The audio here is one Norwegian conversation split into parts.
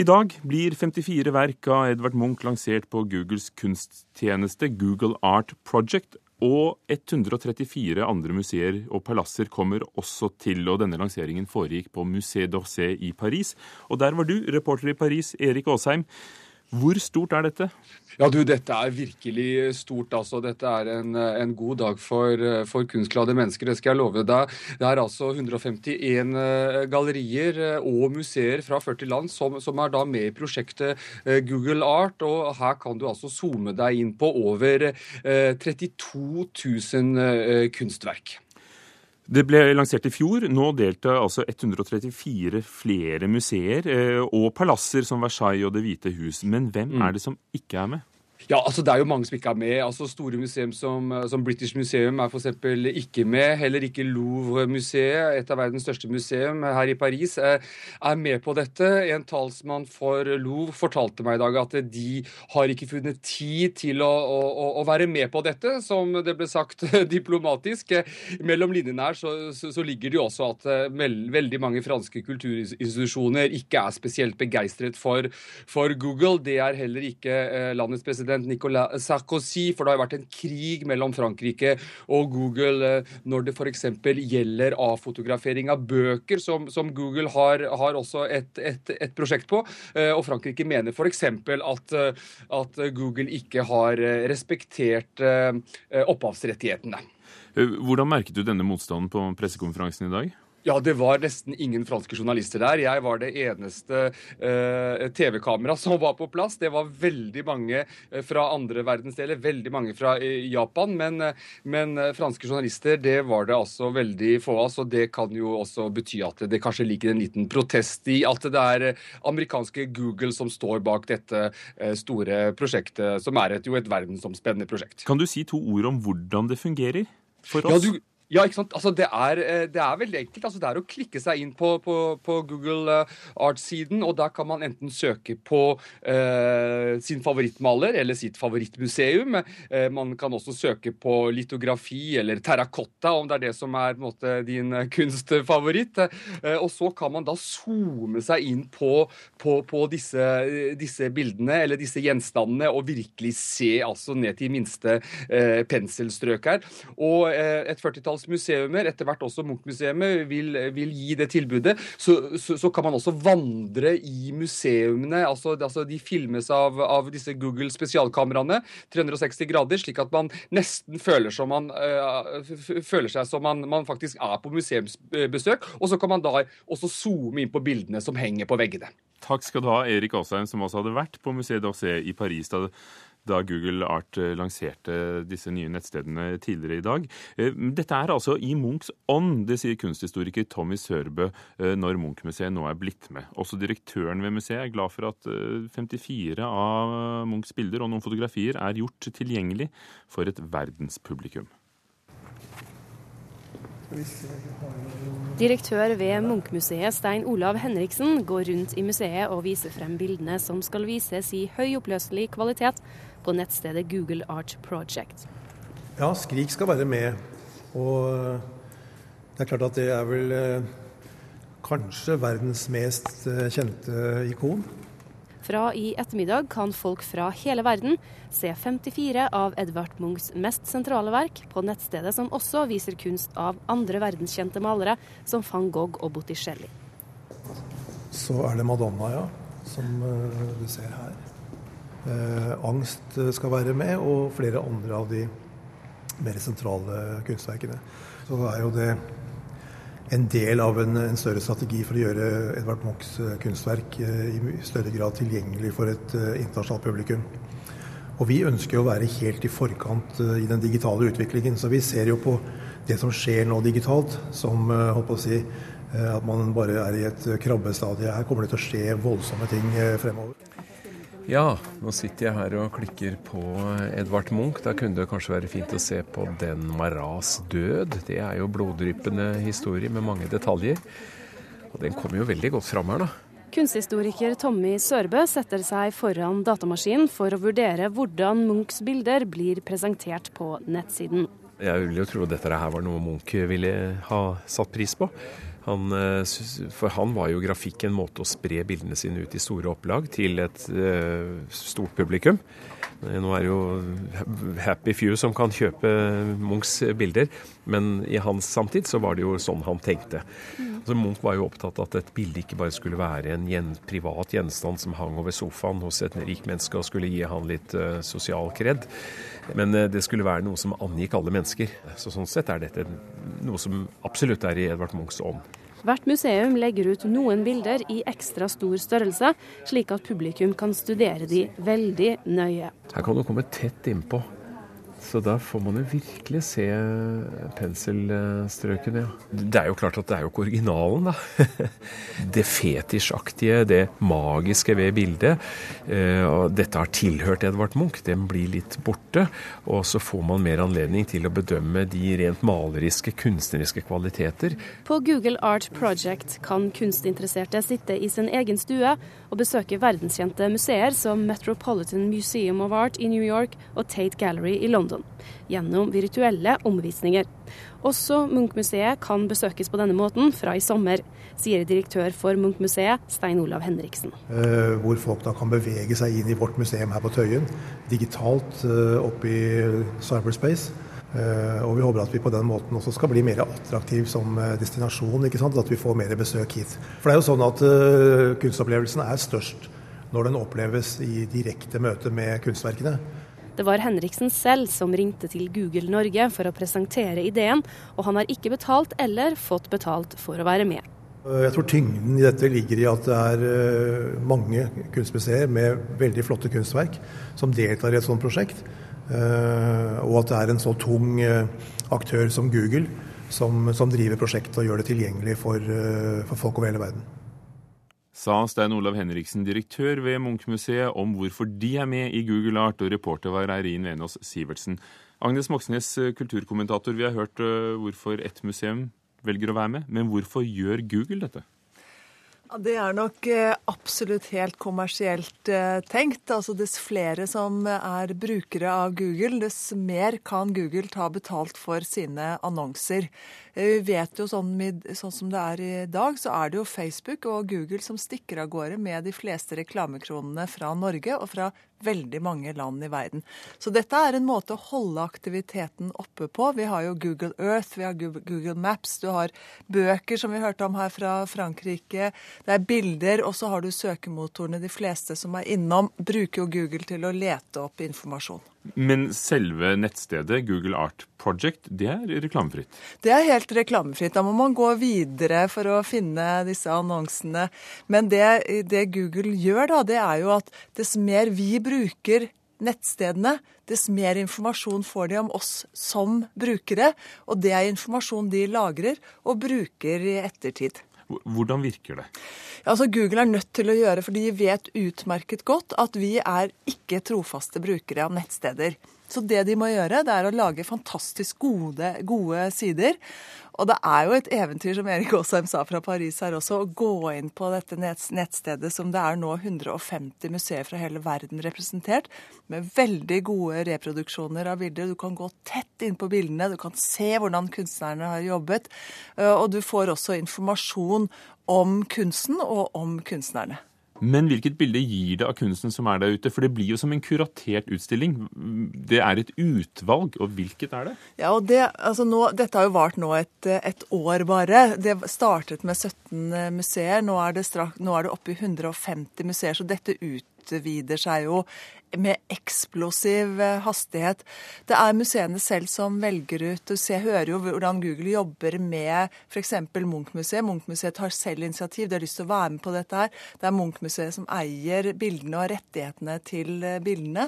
I dag blir 54 verk av Edvard Munch lansert på Googles kunsttjeneste Google Art Project. Og 134 andre museer og palasser kommer også til, og denne lanseringen foregikk på Musée d'Orsay i Paris. Og der var du, reporter i Paris, Erik Aasheim. Hvor stort er dette? Ja, du, Dette er virkelig stort. altså. Dette er en, en god dag for, for kunstglade mennesker, det skal jeg love deg. Det er altså 151 eh, gallerier eh, og museer fra 40 land som, som, er da med i prosjektet eh, Google Art. og Her kan du altså zoome deg inn på over 32 000 kunstverk. Det ble lansert i fjor. Nå deltar altså 134 flere museer eh, og palasser som Versailles og Det hvite hus. Men hvem mm. er det som ikke er med? Ja, altså Det er jo mange som ikke er med. Altså Store museum som, som British Museum er f.eks. ikke med. Heller ikke Louvre-museet, et av verdens største museum her i Paris, er med på dette. En talsmann for Louvre fortalte meg i dag at de har ikke funnet tid til å, å, å være med på dette, som det ble sagt diplomatisk. Mellom linjene her så, så, så ligger det jo også at veld, veldig mange franske kulturinstitusjoner ikke er spesielt begeistret for, for Google. Det er heller ikke eh, landets president president Nicolas Sarkozy, for det har vært en krig mellom Frankrike og Google eh, når det f.eks. gjelder avfotografering av bøker, som, som Google har, har også et, et, et, prosjekt på. Eh, og Frankrike mener f.eks. At, eh, at Google ikke har respektert opphavsrettighetene. Hvordan merket du denne motstanden på pressekonferansen i dag? Ja, det var nesten ingen franske journalister der. Jeg var det eneste eh, TV-kamera som var på plass. Det var veldig mange uh, fra andre verdensdeler, veldig mange fra uh, Japan. Men, men franske journalister, det var det altså veldig få av. Så det kan jo også bety at det kanskje ligger en liten protest i at det er amerikanske Google som står bak dette store prosjektet, som er et, jo et verdensomspennende prosjekt. Kan du si to ord om hvordan det fungerer? For oss? Ja, du, ja, ikke sant? Altså, det, er, eh, det er veldig enkelt. Altså, det er å klikke seg inn på, på, på Google eh, Art-siden, og der kan man enten søke på eh, sin favorittmaler eller sitt favorittmuseum. Eh, man kan også søke på litografi eller terrakotta, om det er det som er måte, din kunstfavoritt. Eh, og så kan man da zoome seg inn på, på, disse, disse, bildene eller disse gjenstandene og virkelig se altså ned til minste eh, penselstrøk her. Og et 40-talls Munchs museumer, etter hvert også Munch-museet, vil, vil, gi det tilbudet, så, så, så, kan man også vandre i museumene. altså, altså De filmes av, av disse Google spesialkameraene 360 grader, slik at man nesten føler, man, uh, føler seg som man, man, faktisk er på museumsbesøk. Og så kan man da også zoome inn på bildene som henger på veggene. Takk skal du ha, Erik Asheim, som også hadde vært på Musée d'Orsay i Paris. da da Google Art eh, lanserte disse nye nettstedene tidligere i dag. Eh, dette er altså i Munchs ånd, det sier kunsthistoriker Tommy Sørbø eh, når Munch-museet nå er blitt med. Også direktøren ved museet er glad for at 54 av Munchs bilder og noen fotografier er gjort tilgjengelig for et verdenspublikum. Direktør ved Munch-museet Stein Olav Henriksen går rundt i museet og viser frem bildene som skal vises i høyoppløselig kvalitet på nettstedet Google Art Project. Ja, Skrik skal være med. Og det er klart at det er vel eh, kanskje verdens mest eh, kjente ikon. Fra i ettermiddag kan folk fra hele verden se 54 av Edvard Munchs mest sentrale verk på nettstedet, som også viser kunst av andre verdenskjente malere som van Gogh og Botticelli. Så er det Madonna, ja, som eh, du ser her. Eh, angst skal være med, og flere andre av de mer sentrale kunstverkene. Så er jo det en del av en, en, større strategi for å gjøre Edvard Munchs eh, kunstverk eh, i større grad tilgjengelig for et uh, internasjonalt publikum. Og vi ønsker å være helt i forkant i den digitale utviklingen. Så vi ser jo på det som skjer nå digitalt, som holdt på å si at man bare er i et krabbestadie. Her kommer det til å skje voldsomme ting fremover. Ja, nå sitter jeg her og klikker på Edvard Munch. Da kunne det kanskje være fint å se på Den Maras død. Det er jo bloddryppende historie med mange detaljer. Og den kommer jo veldig godt fram her, da. Kunsthistoriker Tommy Sørbø setter seg foran datamaskinen for å vurdere hvordan Munchs bilder blir presentert på nettsiden. Jeg vil jo tro at dette her var noe Munch ville ha satt pris på. Han, for han var jo grafikk en måte å spre bildene sine ut i store opplag til et stort publikum. Nå er det jo happy few som kan kjøpe Munchs bilder, men i hans samtid så var det jo sånn han tenkte. Mm. Altså, Munch var jo opptatt av at et bilde ikke bare skulle være en gjen, privat gjenstand som hang over sofaen hos et rikt menneske og skulle gi han litt uh, sosial kred, men uh, det skulle være noe som angikk alle mennesker. Så Sånn sett er dette noe som absolutt er i Edvard Munchs ånd. Hvert museum legger ut noen bilder i ekstra stor størrelse, slik at publikum kan studere de veldig nøye. Her kan du komme tett innpå. Så da får man jo virkelig se penselstrøkene, ja. Det er jo klart at det er jo ikke originalen, da. Det fetisjaktige, det magiske ved bildet. Eh, og dette har tilhørt Edvard Munch, den blir litt borte. Og så får man mer anledning til å bedømme de rent maleriske, kunstneriske kvaliteter. På Google Art Project kan kunstinteresserte sitte i sin egen stue og besøke verdenskjente museer som Metropolitan Museum of Art i New York og Tate Gallery i London, gjennom virtuelle omvisninger. Også Munch-museet kan besøkes på denne måten fra i sommer, sier direktør for Munch-museet, Stein Olav Henriksen. Eh, hvor folk da kan bevege seg inn i vårt museum her på Tøyen, digitalt eh, oppe i cyberspace. Eh, og vi håper at vi på den måten også skal bli mer attraktiv som destinasjon. At vi får mer besøk hit. For det er jo sånn at kunstopplevelsen er størst når den oppleves i direkte møte med kunstverkene. Det var Henriksen selv som ringte til Google Norge for å presentere ideen, og han har ikke betalt eller fått betalt for å være med. Jeg tror tyngden i dette ligger i at det er mange kunstmuseer med veldig flotte kunstverk som deltar i et sånt prosjekt. Eh, og at det er en så tung eh, aktør som Google som, som driver prosjektet og gjør det tilgjengelig for, eh, for folk over hele verden. Sa Stein Olav Henriksen, direktør ved Munch-museet, om hvorfor de er med i Google Art, og reporter var Eirin Venås Sivertsen. Agnes Moxnes, kulturkommentator, vi har hørt hvorfor ett museum velger å være med, men hvorfor gjør Google dette? Det er nok eh, absolutt helt kommersielt eh, tenkt. Altså Dess flere som er brukere av Google, dess mer kan Google ta betalt for sine annonser. Eh, vi vet jo sånn, sånn, som det er i dag, så er det jo Facebook og Google som stikker av gårde med de fleste reklamekronene fra Norge og fra veldig mange land i verden. Så dette er en måte å holde aktiviteten oppe på. Vi har jo Google Earth, vi har Google Maps, du har bøker som vi hørte om her fra Frankrike, det er bilder, og så har du søkemotorene. De fleste som er innom, bruker jo Google til å lete opp informasjon. Men selve nettstedet Google Art Project, det er reklamefritt? Det er helt reklamefritt. Da må man gå videre for å finne disse annonsene. Men det, det Google gjør, da, det er jo at dess mer vi bruker nettstedene, dess mer informasjon får de om oss som brukere. Og det er informasjon de lagrer og bruker i ettertid. Hvordan virker det? Altså Google er nødt til å gjøre, for de vet utmerket godt at vi er ikke trofaste brukere av nettsteder. Så det de må gjøre, det er å lage fantastisk gode, gode sider. Og det er jo et eventyr, som Erik Aasheim sa fra Paris her også, å gå inn på dette nettstedet som det er nå 150 museer fra hele verden representert, med veldig gode reproduksjoner av bilder. Du kan gå tett inn på bildene, du kan se hvordan kunstnerne har jobbet, og du får også informasjon om kunsten og om kunstnerne. Men hvilket bilde gir det av kunsten som er der ute? For det blir jo som en kuratert utstilling. Det er et utvalg, og hvilket er det? Ja, og det, altså nå, Dette har jo vart nå et, et, år bare. Det startet med 17 museer. Nå er det, straks, nå er det oppe i 150 museer, så dette utvider seg jo med eksplosiv eh, hastighet. Det er museene selv som velger ut. Ser, hører jo hvordan Google jobber med f.eks. Munch-museet. Munch-museet tar selv initiativ, de har lyst til å være med på dette her. Det er Munch-museet som eier bildene og rettighetene til eh, bildene.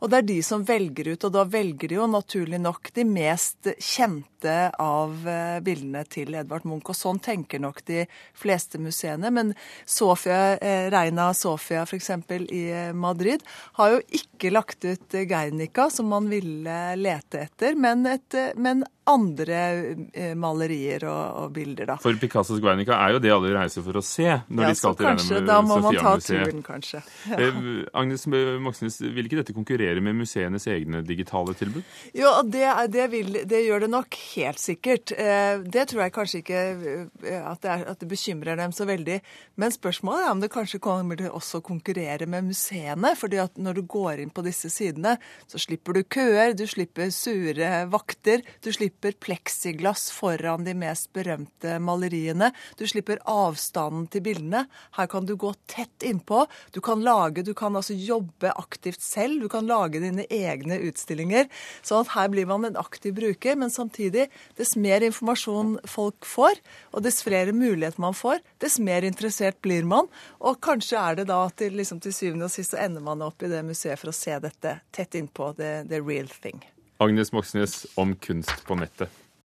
Og det er de som velger ut, og da velger de jo naturlig nok de mest kjente av eh, bildene til Edvard Munch. Og sånn tenker nok de fleste museene. Men Sofia, Reina Sofia f.eks. i i Madrid, har jo ikke lagt ut Guernica, som man ville lete etter, men, et, men andre eh, malerier og, og, bilder, da. For Picassos Guernica er jo det alle reiser for å se når ja, de skal til kanskje, Da må man ta turen, kanskje. Ja. Eh, Agnes Moxnes, vil ikke dette konkurrere med museenes egne digitale tilbud? Jo, det, det, vil, det gjør det nok helt sikkert. Eh, det tror jeg kanskje ikke at det, er, at det, bekymrer dem så veldig. Men spørsmålet er om det kanskje kommer til også å konkurrere med museene. fordi at når du går inn på disse sidene, så slipper du køer, du slipper sure vakter. du slipper pleksiglass foran de mest berømte maleriene. Du slipper avstanden til bildene. Her kan du gå tett innpå. Du kan lage, du kan altså jobbe aktivt selv. Du kan lage dine egne utstillinger. Sånn at her blir man en aktiv bruker. Men samtidig, dess mer informasjon folk får, og dess flere muligheter man får, dess mer interessert blir man. Og kanskje er det da til, liksom, til syvende og sist ender man opp i det museet for å se dette tett innpå, the, the real thing. Agnes Moxnes om kunst på nettet.